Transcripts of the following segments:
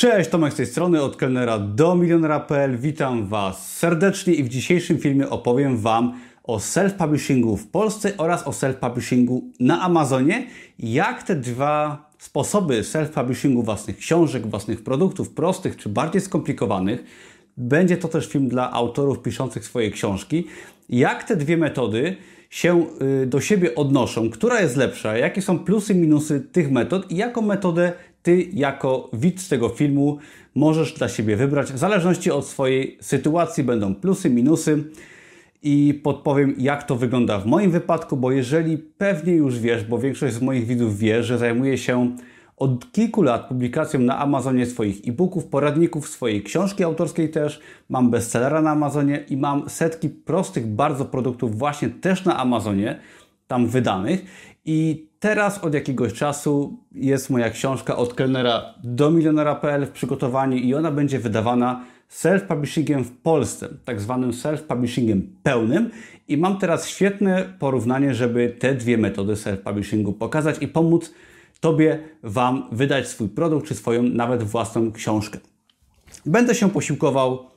Cześć, Tomek z tej strony, od kelnera do milionera.pl. Witam Was serdecznie i w dzisiejszym filmie opowiem Wam o self-publishingu w Polsce oraz o self-publishingu na Amazonie. Jak te dwa sposoby self-publishingu własnych książek, własnych produktów, prostych czy bardziej skomplikowanych, będzie to też film dla autorów piszących swoje książki. Jak te dwie metody się y, do siebie odnoszą, która jest lepsza, jakie są plusy i minusy tych metod i jaką metodę Ty jako widz tego filmu możesz dla siebie wybrać. W zależności od swojej sytuacji będą plusy, minusy i podpowiem, jak to wygląda w moim wypadku, bo jeżeli pewnie już wiesz, bo większość z moich widzów wie, że zajmuję się od kilku lat publikacją na Amazonie swoich e-booków, poradników, swojej książki autorskiej też. Mam bestsellera na Amazonie i mam setki prostych bardzo produktów właśnie też na Amazonie, tam wydanych. I teraz od jakiegoś czasu jest moja książka od kelnera do milionera.pl w przygotowaniu i ona będzie wydawana self-publishingiem w Polsce, tak zwanym self-publishingiem pełnym. I mam teraz świetne porównanie, żeby te dwie metody self-publishingu pokazać i pomóc Tobie, Wam wydać swój produkt czy swoją nawet własną książkę. Będę się posiłkował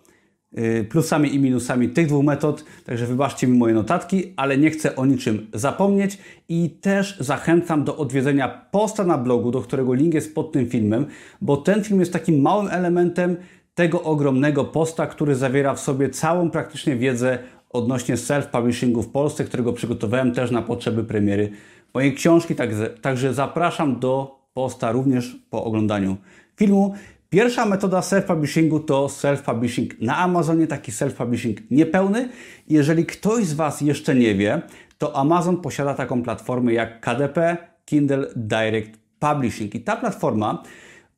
plusami i minusami tych dwóch metod, także wybaczcie mi moje notatki, ale nie chcę o niczym zapomnieć i też zachęcam do odwiedzenia posta na blogu, do którego link jest pod tym filmem, bo ten film jest takim małym elementem tego ogromnego posta, który zawiera w sobie całą praktycznie wiedzę odnośnie self-publishingu w Polsce, którego przygotowałem też na potrzeby premiery mojej książki, także, także zapraszam do posta również po oglądaniu filmu. Pierwsza metoda self-publishingu to self-publishing na Amazonie, taki self-publishing niepełny. Jeżeli ktoś z Was jeszcze nie wie, to Amazon posiada taką platformę jak KDP, Kindle Direct Publishing. I ta platforma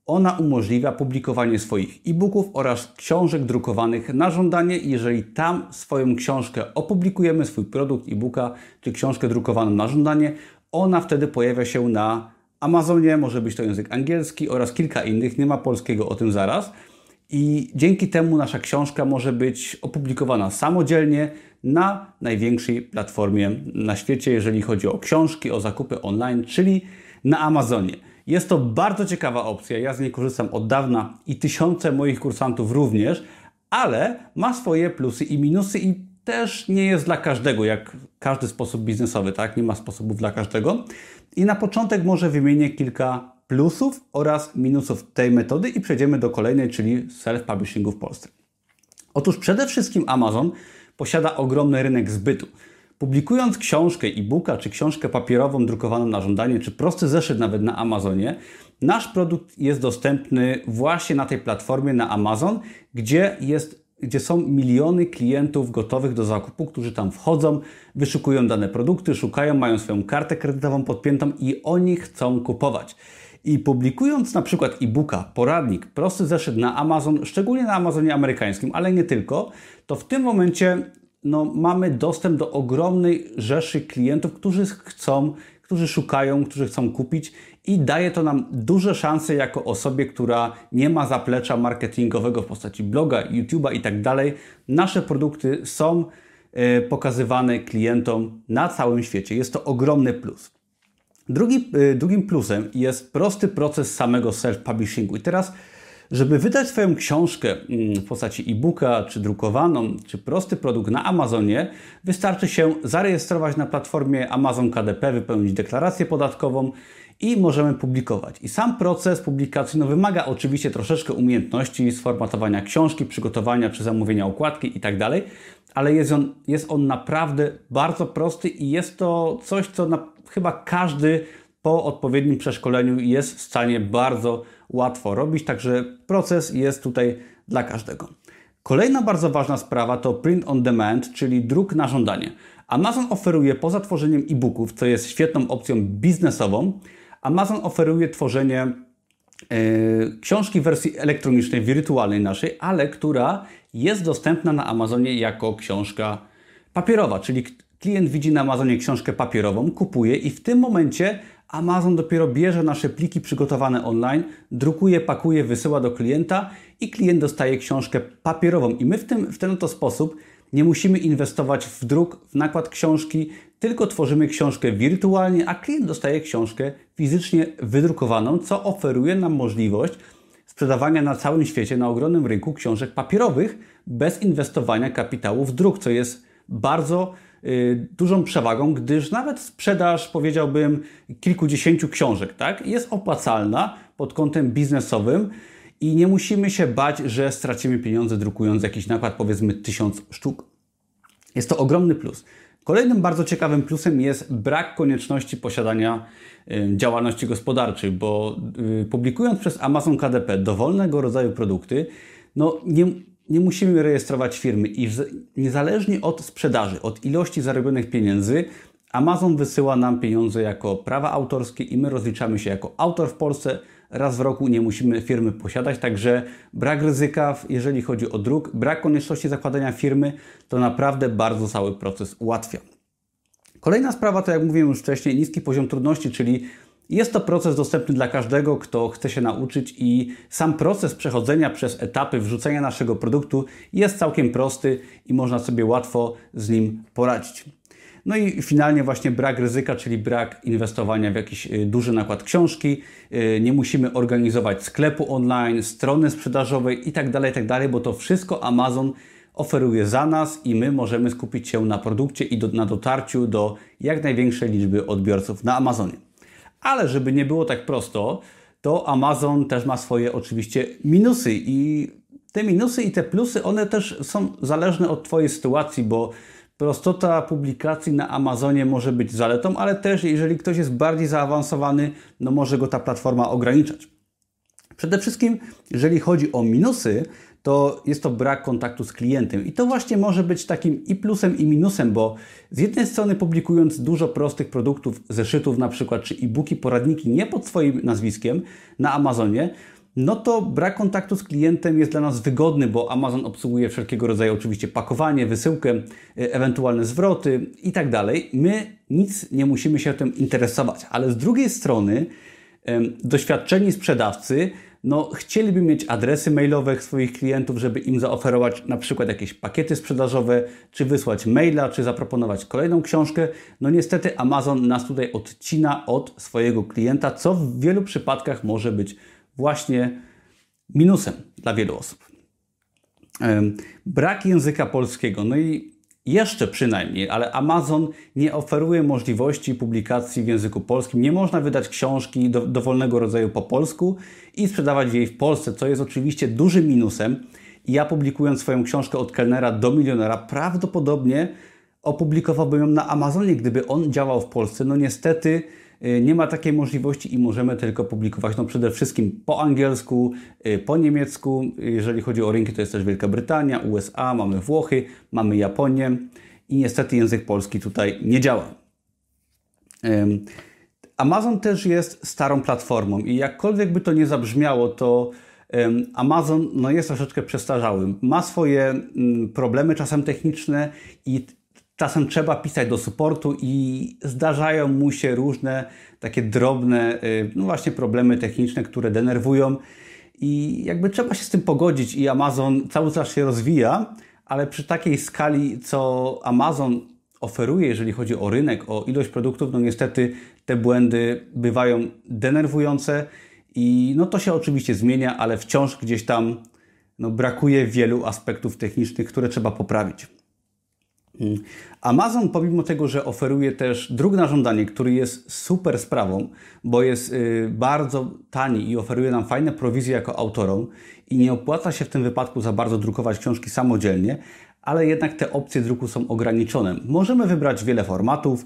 ona umożliwia publikowanie swoich e-booków oraz książek drukowanych na żądanie. Jeżeli tam swoją książkę opublikujemy, swój produkt e-booka czy książkę drukowaną na żądanie, ona wtedy pojawia się na Amazonie, może być to język angielski oraz kilka innych, nie ma polskiego o tym zaraz. I dzięki temu nasza książka może być opublikowana samodzielnie na największej platformie na świecie, jeżeli chodzi o książki, o zakupy online, czyli na Amazonie. Jest to bardzo ciekawa opcja, ja z niej korzystam od dawna i tysiące moich kursantów również, ale ma swoje plusy i minusy i też nie jest dla każdego, jak każdy sposób biznesowy, tak? Nie ma sposobów dla każdego. I na początek może wymienię kilka plusów oraz minusów tej metody i przejdziemy do kolejnej, czyli self-publishingu w Polsce. Otóż przede wszystkim Amazon posiada ogromny rynek zbytu. Publikując książkę e-booka, czy książkę papierową drukowaną na żądanie, czy prosty zeszyt nawet na Amazonie, nasz produkt jest dostępny właśnie na tej platformie na Amazon, gdzie jest gdzie są miliony klientów gotowych do zakupu, którzy tam wchodzą, wyszukują dane produkty, szukają, mają swoją kartę kredytową podpiętą i oni chcą kupować. I publikując na przykład e-booka, poradnik, prosty zeszyt na Amazon, szczególnie na Amazonie amerykańskim, ale nie tylko, to w tym momencie no, mamy dostęp do ogromnej rzeszy klientów, którzy chcą, którzy szukają, którzy chcą kupić i daje to nam duże szanse jako osobie, która nie ma zaplecza marketingowego w postaci bloga, YouTube'a i tak dalej. Nasze produkty są e, pokazywane klientom na całym świecie. Jest to ogromny plus. Drugi, e, drugim plusem jest prosty proces samego self-publishingu. I teraz, żeby wydać swoją książkę mm, w postaci e-booka, czy drukowaną, czy prosty produkt na Amazonie, wystarczy się zarejestrować na platformie Amazon KDP, wypełnić deklarację podatkową i możemy publikować. I sam proces publikacji no, wymaga oczywiście troszeczkę umiejętności sformatowania książki, przygotowania czy zamówienia okładki itd., tak ale jest on, jest on naprawdę bardzo prosty i jest to coś, co na, chyba każdy po odpowiednim przeszkoleniu jest w stanie bardzo łatwo robić, także proces jest tutaj dla każdego. Kolejna bardzo ważna sprawa to print on demand, czyli druk na żądanie. Amazon oferuje poza tworzeniem e-booków, co jest świetną opcją biznesową, Amazon oferuje tworzenie e, książki w wersji elektronicznej, wirtualnej naszej, ale która jest dostępna na Amazonie jako książka papierowa, czyli klient widzi na Amazonie książkę papierową, kupuje i w tym momencie Amazon dopiero bierze nasze pliki przygotowane online, drukuje, pakuje, wysyła do klienta i klient dostaje książkę papierową. I my w, tym, w ten oto sposób nie musimy inwestować w druk, w nakład książki, tylko tworzymy książkę wirtualnie, a klient dostaje książkę fizycznie wydrukowaną, co oferuje nam możliwość sprzedawania na całym świecie, na ogromnym rynku książek papierowych bez inwestowania kapitału w druk, co jest bardzo y, dużą przewagą, gdyż nawet sprzedaż, powiedziałbym, kilkudziesięciu książek, tak, jest opłacalna pod kątem biznesowym i nie musimy się bać, że stracimy pieniądze drukując jakiś nakład, powiedzmy tysiąc sztuk. Jest to ogromny plus. Kolejnym bardzo ciekawym plusem jest brak konieczności posiadania działalności gospodarczej, bo y, publikując przez Amazon KDP dowolnego rodzaju produkty, no nie, nie musimy rejestrować firmy i niezależnie od sprzedaży, od ilości zarobionych pieniędzy, Amazon wysyła nam pieniądze jako prawa autorskie i my rozliczamy się jako autor w Polsce. Raz w roku nie musimy firmy posiadać, także brak ryzyka, jeżeli chodzi o druk, brak konieczności zakładania firmy, to naprawdę bardzo cały proces ułatwia. Kolejna sprawa to, jak mówiłem już wcześniej, niski poziom trudności, czyli jest to proces dostępny dla każdego, kto chce się nauczyć i sam proces przechodzenia przez etapy wrzucenia naszego produktu jest całkiem prosty i można sobie łatwo z nim poradzić. No i finalnie właśnie brak ryzyka, czyli brak inwestowania w jakiś y, duży nakład książki. Y, nie musimy organizować sklepu online, strony sprzedażowej itd., tak itd., tak bo to wszystko Amazon oferuje za nas i my możemy skupić się na produkcie i do, na dotarciu do jak największej liczby odbiorców na Amazonie. Ale żeby nie było tak prosto, to Amazon też ma swoje oczywiście minusy i te minusy i te plusy, one też są zależne od Twojej sytuacji, bo prostota publikacji na Amazonie może być zaletą, ale też jeżeli ktoś jest bardziej zaawansowany, no może go ta platforma ograniczać. Przede wszystkim, jeżeli chodzi o minusy, to jest to brak kontaktu z klientem. I to właśnie może być takim i plusem, i minusem, bo z jednej strony publikując dużo prostych produktów, zeszytów na przykład, czy e-booki, poradniki nie pod swoim nazwiskiem na Amazonie, no to brak kontaktu z klientem jest dla nas wygodny, bo Amazon obsługuje wszelkiego rodzaju oczywiście pakowanie, wysyłkę, e, ewentualne zwroty i tak dalej. My nic nie musimy się tym interesować, ale z drugiej strony doświadczeni sprzedawcy no, chcieliby mieć adresy mailowe swoich klientów, żeby im zaoferować na przykład jakieś pakiety sprzedażowe, czy wysłać maila, czy zaproponować kolejną książkę. No niestety Amazon nas tutaj odcina od swojego klienta, co w wielu przypadkach może być właśnie minusem dla wielu osób. Brak języka polskiego. No i jeszcze przynajmniej, ale Amazon nie oferuje możliwości publikacji w języku polskim. Nie można wydać książki do, dowolnego rodzaju po polsku i sprzedawać jej w Polsce, co jest oczywiście dużym minusem. ja publikując swoją książkę od kelnera do milionera, prawdopodobnie opublikowałbym ją na Amazonie, gdyby on działał w Polsce. No niestety nie ma takiej możliwości i możemy tylko publikować no przede wszystkim po angielsku, y, po niemiecku. Jeżeli chodzi o rynki, to jest też Wielka Brytania, USA, mamy Włochy, mamy Japonię i niestety język polski tutaj nie działa. Amazon też jest starą platformą i jakkolwiek by to nie zabrzmiało, to Amazon no, jest troszeczkę przestarzały. Ma swoje mm, problemy czasem techniczne i czasem trzeba pisać do supportu i zdarzają mu się różne takie drobne, y, no właśnie problemy techniczne, które denerwują i jakby trzeba się z tym pogodzić i Amazon cały czas się rozwija, ale przy takiej skali, co Amazon oferuje, jeżeli chodzi o rynek, o ilość produktów, no niestety te błędy bywają denerwujące i no to się oczywiście zmienia, ale wciąż gdzieś tam no, brakuje wielu aspektów technicznych, które trzeba poprawić. Amazon, pomimo tego, że oferuje też druk na żądanie, który jest super sprawą, bo jest y, bardzo tani i oferuje nam fajne prowizje jako autorom i nie opłaca się w tym wypadku za bardzo drukować książki samodzielnie, ale jednak te opcje druku są ograniczone. Możemy wybrać wiele formatów,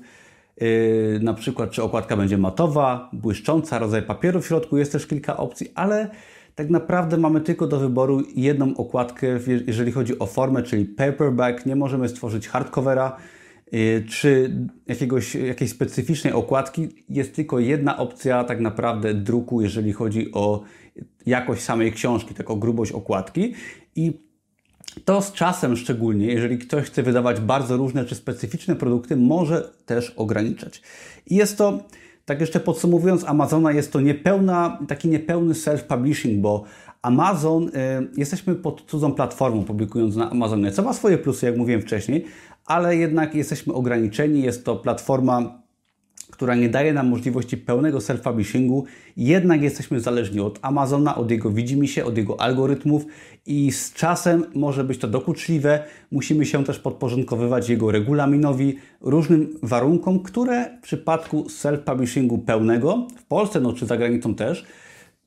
yy, na przykład czy okładka będzie matowa, błyszcząca, rodzaj papieru w środku, jest też kilka opcji, ale tak naprawdę mamy tylko do wyboru jedną okładkę, jeżeli chodzi o formę, czyli paperback, nie możemy stworzyć hardcovera, yy, czy jakiegoś, jakiejś specyficznej okładki. Jest tylko jedna opcja tak naprawdę druku, jeżeli chodzi o jakość samej książki, taką grubość okładki i to z czasem szczególnie, jeżeli ktoś chce wydawać bardzo różne czy specyficzne produkty, może też ograniczać. I jest to, tak jeszcze podsumowując, Amazona jest to niepełna, taki niepełny self-publishing, bo Amazon, y, jesteśmy pod cudzą platformą publikując na Amazonie, co ma swoje plusy, jak mówiłem wcześniej, ale jednak jesteśmy ograniczeni. Jest to platforma która nie daje nam możliwości pełnego self-publishingu, jednak jesteśmy zależni od Amazona, od jego widzimisię, od jego algorytmów i z czasem może być to dokuczliwe. Musimy się też podporządkowywać jego regulaminowi, różnym warunkom, które w przypadku self-publishingu pełnego, w Polsce no, czy za granicą też,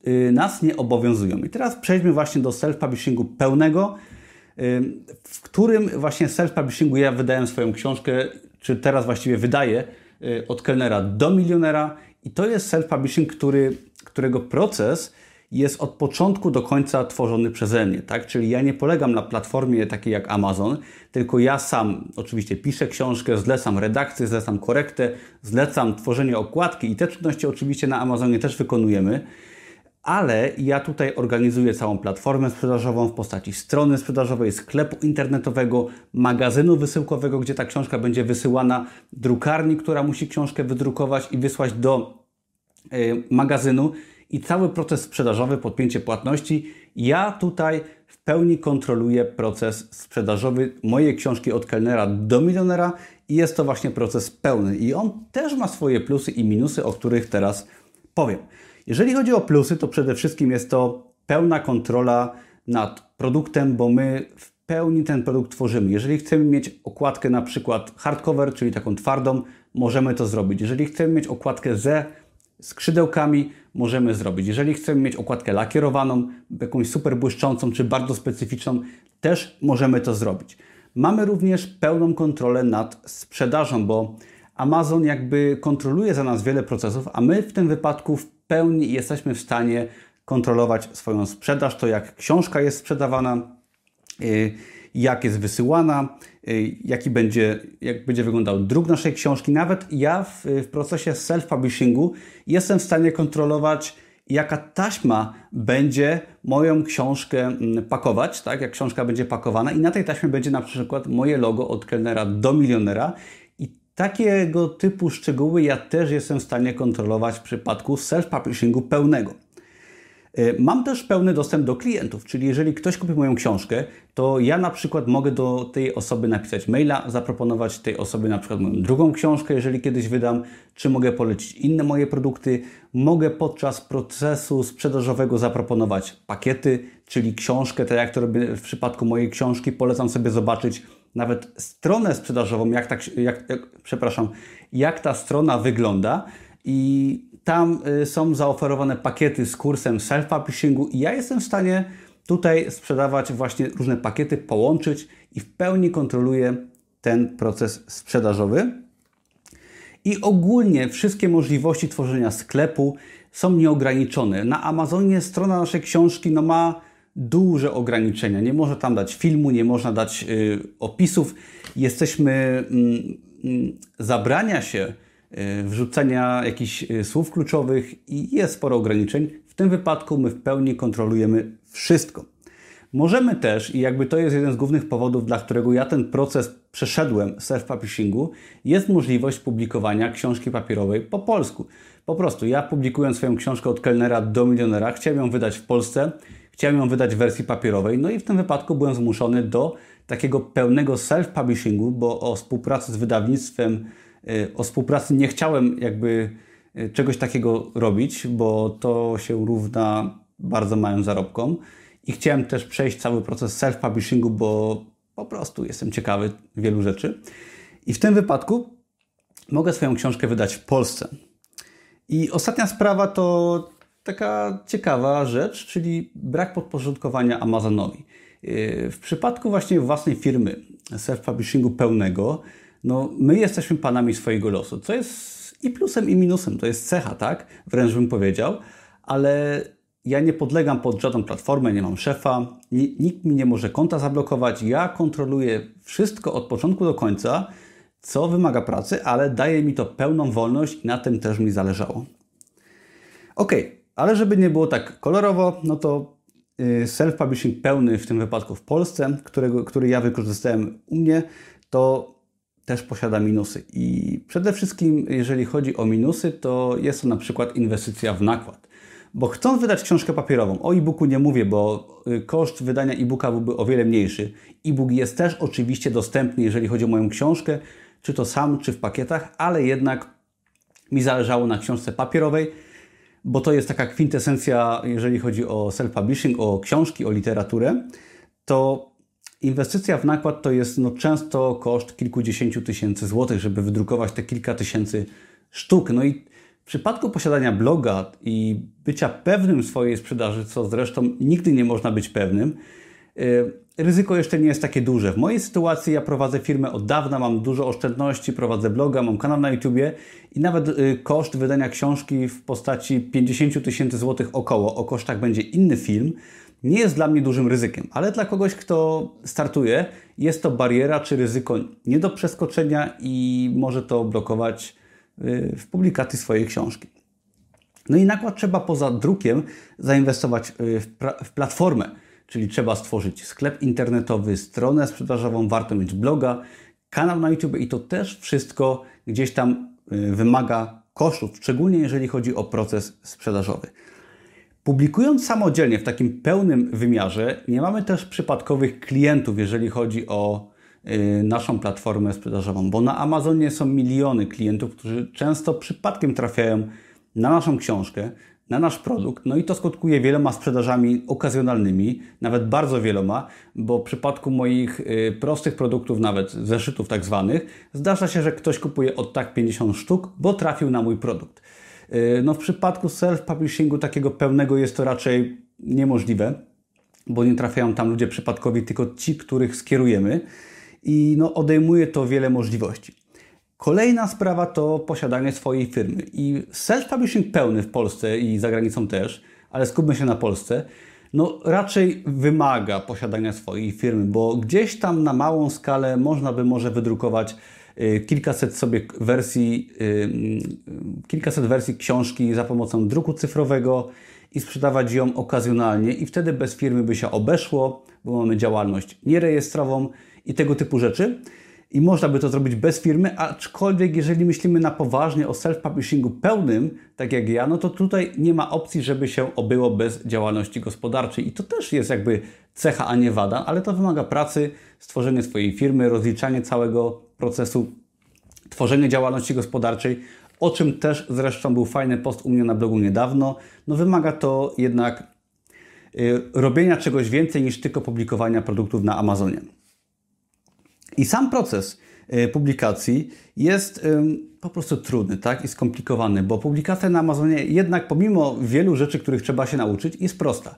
yy, nas nie obowiązują. I teraz przejdźmy właśnie do self-publishingu pełnego, yy, w którym właśnie self-publishingu ja wydałem swoją książkę, czy teraz właściwie wydaję, od kelnera do milionera i to jest self-publishing, który, którego proces jest od początku do końca tworzony przeze mnie, tak? Czyli ja nie polegam na platformie takiej jak Amazon, tylko ja sam oczywiście piszę książkę, zlecam redakcję, zlecam korektę, zlecam tworzenie okładki i te czynności oczywiście na Amazonie też wykonujemy ale ja tutaj organizuję całą platformę sprzedażową w postaci strony sprzedażowej, sklepu internetowego, magazynu wysyłkowego, gdzie ta książka będzie wysyłana, drukarni, która musi książkę wydrukować i wysłać do y, magazynu i cały proces sprzedażowy, podpięcie płatności. Ja tutaj w pełni kontroluję proces sprzedażowy mojej książki od kelnera do milionera i jest to właśnie proces pełny i on też ma swoje plusy i minusy, o których teraz powiem. Jeżeli chodzi o plusy, to przede wszystkim jest to pełna kontrola nad produktem, bo my w pełni ten produkt tworzymy. Jeżeli chcemy mieć okładkę na przykład hardcover, czyli taką twardą, możemy to zrobić. Jeżeli chcemy mieć okładkę ze skrzydełkami, możemy zrobić. Jeżeli chcemy mieć okładkę lakierowaną, jakąś super błyszczącą czy bardzo specyficzną, też możemy to zrobić. Mamy również pełną kontrolę nad sprzedażą, bo Amazon jakby kontroluje za nas wiele procesów, a my w tym wypadku w pełni jesteśmy w stanie kontrolować swoją sprzedaż, to jak książka jest sprzedawana, y, jak jest wysyłana, y, jaki będzie, jak będzie wyglądał druk naszej książki. Nawet ja w, w procesie self-publishingu jestem w stanie kontrolować, jaka taśma będzie moją książkę mm, pakować, tak? jak książka będzie pakowana i na tej taśmie będzie na przykład moje logo od kelnera do milionera Takiego typu szczegóły ja też jestem w stanie kontrolować w przypadku self-publishingu pełnego. E, mam też pełny dostęp do klientów, czyli jeżeli ktoś kupi moją książkę, to ja na przykład mogę do tej osoby napisać maila, zaproponować tej osobie na przykład moją drugą książkę, jeżeli kiedyś wydam, czy mogę polecić inne moje produkty. Mogę podczas procesu sprzedażowego zaproponować pakiety, czyli książkę, tak jak to robię w przypadku mojej książki, polecam sobie zobaczyć nawet stronę sprzedażową, jak, tak, jak, jak, przepraszam, jak ta strona wygląda i tam y, są zaoferowane pakiety z kursem self-publishingu i ja jestem w stanie tutaj sprzedawać właśnie różne pakiety, połączyć i w pełni kontroluję ten proces sprzedażowy. I ogólnie wszystkie możliwości tworzenia sklepu są nieograniczone. Na Amazonie strona naszej książki no, ma duże ograniczenia. Nie można tam dać filmu, nie można dać y, opisów. Jesteśmy, y, zabrania się y, wrzucenia jakichś y, słów kluczowych i jest sporo ograniczeń. W tym wypadku my w pełni kontrolujemy wszystko. Możemy też, i jakby to jest jeden z głównych powodów, dla którego ja ten proces przeszedłem self-publishingu, jest możliwość publikowania książki papierowej po polsku. Po prostu ja publikując swoją książkę od kelnera do milionera, chciałem ją wydać w Polsce Chciałem ją wydać w wersji papierowej, no i w tym wypadku byłem zmuszony do takiego pełnego self-publishingu, bo o współpracy z wydawnictwem, y, o współpracy nie chciałem jakby y, czegoś takiego robić, bo to się równa bardzo małym zarobkom. I chciałem też przejść cały proces self-publishingu, bo po prostu jestem ciekawy wielu rzeczy. I w tym wypadku mogę swoją książkę wydać w Polsce. I ostatnia sprawa to taka ciekawa rzecz, czyli brak podporządkowania Amazonowi. Yy, w przypadku właśnie własnej firmy, self-publishingu pełnego, no my jesteśmy panami swojego losu, co jest i plusem, i minusem. To jest cecha, tak? Wręcz bym powiedział, ale ja nie podlegam pod żadną platformę, nie mam szefa, nikt mi nie może konta zablokować. Ja kontroluję wszystko od początku do końca, co wymaga pracy, ale daje mi to pełną wolność i na tym też mi zależało. Ok, ale żeby nie było tak kolorowo, no to y, self-publishing pełny w tym wypadku w Polsce, którego, który ja wykorzystałem u mnie, to też posiada minusy. I przede wszystkim, jeżeli chodzi o minusy, to jest to na przykład inwestycja w nakład. Bo chcąc wydać książkę papierową, o e-booku nie mówię, bo y, koszt wydania e-booka byłby o wiele mniejszy. E-book jest też oczywiście dostępny, jeżeli chodzi o moją książkę, czy to sam, czy w pakietach, ale jednak mi zależało na książce papierowej, bo to jest taka kwintesencja, jeżeli chodzi o self-publishing, o książki, o literaturę, to inwestycja w nakład to jest no, często koszt kilkudziesięciu tysięcy złotych, żeby wydrukować te kilka tysięcy sztuk. No i w przypadku posiadania bloga i bycia pewnym swojej sprzedaży, co zresztą nigdy nie można być pewnym, y, ryzyko jeszcze nie jest takie duże. W mojej sytuacji ja prowadzę firmę od dawna, mam dużo oszczędności, prowadzę bloga, mam kanał na YouTubie i nawet y, koszt wydania książki w postaci 50 tysięcy złotych około, o kosztach będzie inny film, nie jest dla mnie dużym ryzykiem, ale dla kogoś, kto startuje, jest to bariera czy ryzyko nie do przeskoczenia i może to blokować y, w publikacji swojej książki. No i nakład trzeba poza drukiem zainwestować y, w, w platformę Czyli trzeba stworzyć sklep internetowy, stronę sprzedażową, warto mieć bloga, kanał na YouTube i to też wszystko gdzieś tam y, wymaga kosztów, szczególnie jeżeli chodzi o proces sprzedażowy. Publikując samodzielnie w takim pełnym wymiarze, nie mamy też przypadkowych klientów, jeżeli chodzi o y, naszą platformę sprzedażową, bo na Amazonie są miliony klientów, którzy często przypadkiem trafiają na naszą książkę, na nasz produkt, no i to skutkuje wieloma sprzedażami okazjonalnymi, nawet bardzo wieloma, bo w przypadku moich y, prostych produktów, nawet zeszytów tak zwanych, zdarza się, że ktoś kupuje od tak 50 sztuk, bo trafił na mój produkt. Y, no w przypadku self-publishingu takiego pełnego jest to raczej niemożliwe, bo nie trafiają tam ludzie przypadkowi, tylko ci, których skierujemy i no odejmuje to wiele możliwości. Kolejna sprawa to posiadanie swojej firmy. I self-publishing pełny w Polsce i za granicą też, ale skupmy się na Polsce, no raczej wymaga posiadania swojej firmy, bo gdzieś tam na małą skalę można by może wydrukować y, kilkaset sobie wersji, y, kilkaset wersji książki za pomocą druku cyfrowego i sprzedawać ją okazjonalnie i wtedy bez firmy by się obeszło, bo mamy działalność nierejestrową i tego typu rzeczy i można by to zrobić bez firmy, aczkolwiek jeżeli myślimy na poważnie o self-publishingu pełnym, tak jak ja, no to tutaj nie ma opcji, żeby się obyło bez działalności gospodarczej. I to też jest jakby cecha, a nie wada, ale to wymaga pracy, stworzenie swojej firmy, rozliczanie całego procesu, tworzenie działalności gospodarczej, o czym też zresztą był fajny post u mnie na blogu niedawno. No wymaga to jednak y, robienia czegoś więcej niż tylko publikowania produktów na Amazonie. I sam proces e, publikacji jest po prostu trudny tak? i skomplikowany, bo publikacja na Amazonie jednak pomimo wielu rzeczy, których trzeba się nauczyć, jest prosta.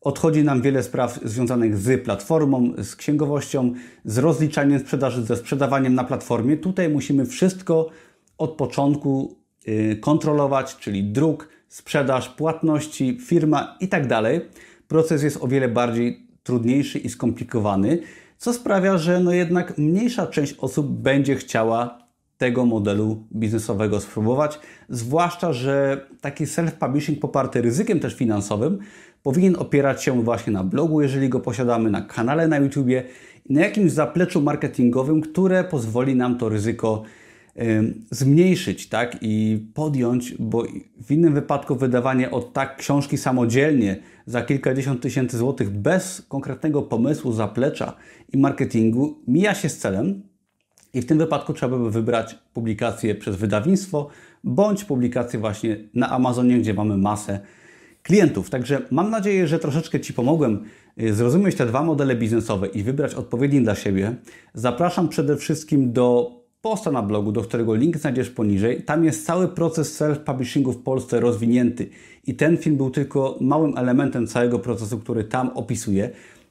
Odchodzi nam wiele spraw związanych z platformą, z księgowością, z rozliczaniem sprzedaży, ze sprzedawaniem na platformie. Tutaj musimy wszystko od początku e, kontrolować, czyli druk, sprzedaż, płatności, firma i tak dalej. Proces jest o wiele bardziej trudniejszy i skomplikowany co sprawia, że no jednak mniejsza część osób będzie chciała tego modelu biznesowego spróbować, zwłaszcza, że taki self-publishing poparty ryzykiem też finansowym powinien opierać się właśnie na blogu, jeżeli go posiadamy, na kanale na YouTubie i na jakimś zapleczu marketingowym, które pozwoli nam to ryzyko zmniejszyć tak? i podjąć, bo w innym wypadku wydawanie od tak książki samodzielnie za kilkadziesiąt tysięcy złotych bez konkretnego pomysłu, zaplecza i marketingu mija się z celem i w tym wypadku trzeba by wybrać publikację przez wydawnictwo bądź publikację właśnie na Amazonie, gdzie mamy masę klientów. Także mam nadzieję, że troszeczkę Ci pomogłem y, zrozumieć te dwa modele biznesowe i wybrać odpowiedni dla siebie. Zapraszam przede wszystkim do posta na blogu, do którego link znajdziesz poniżej. Tam jest cały proces self-publishingu w Polsce rozwinięty i ten film był tylko małym elementem całego procesu, który tam opisuję.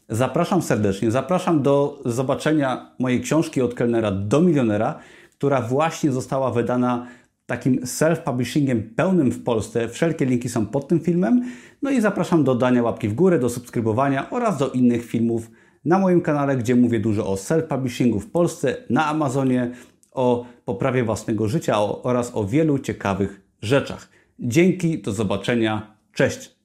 Zapraszam serdecznie, zapraszam do zobaczenia mojej książki od kelnera do milionera, która właśnie została wydana takim self-publishingiem pełnym w Polsce. Wszelkie linki są pod tym filmem. No i zapraszam do dania łapki w górę, do subskrybowania oraz do innych filmów na moim kanale, gdzie mówię dużo o self-publishingu w Polsce, na Amazonie, o poprawie własnego życia oraz o wielu ciekawych rzeczach. Dzięki, do zobaczenia, cześć!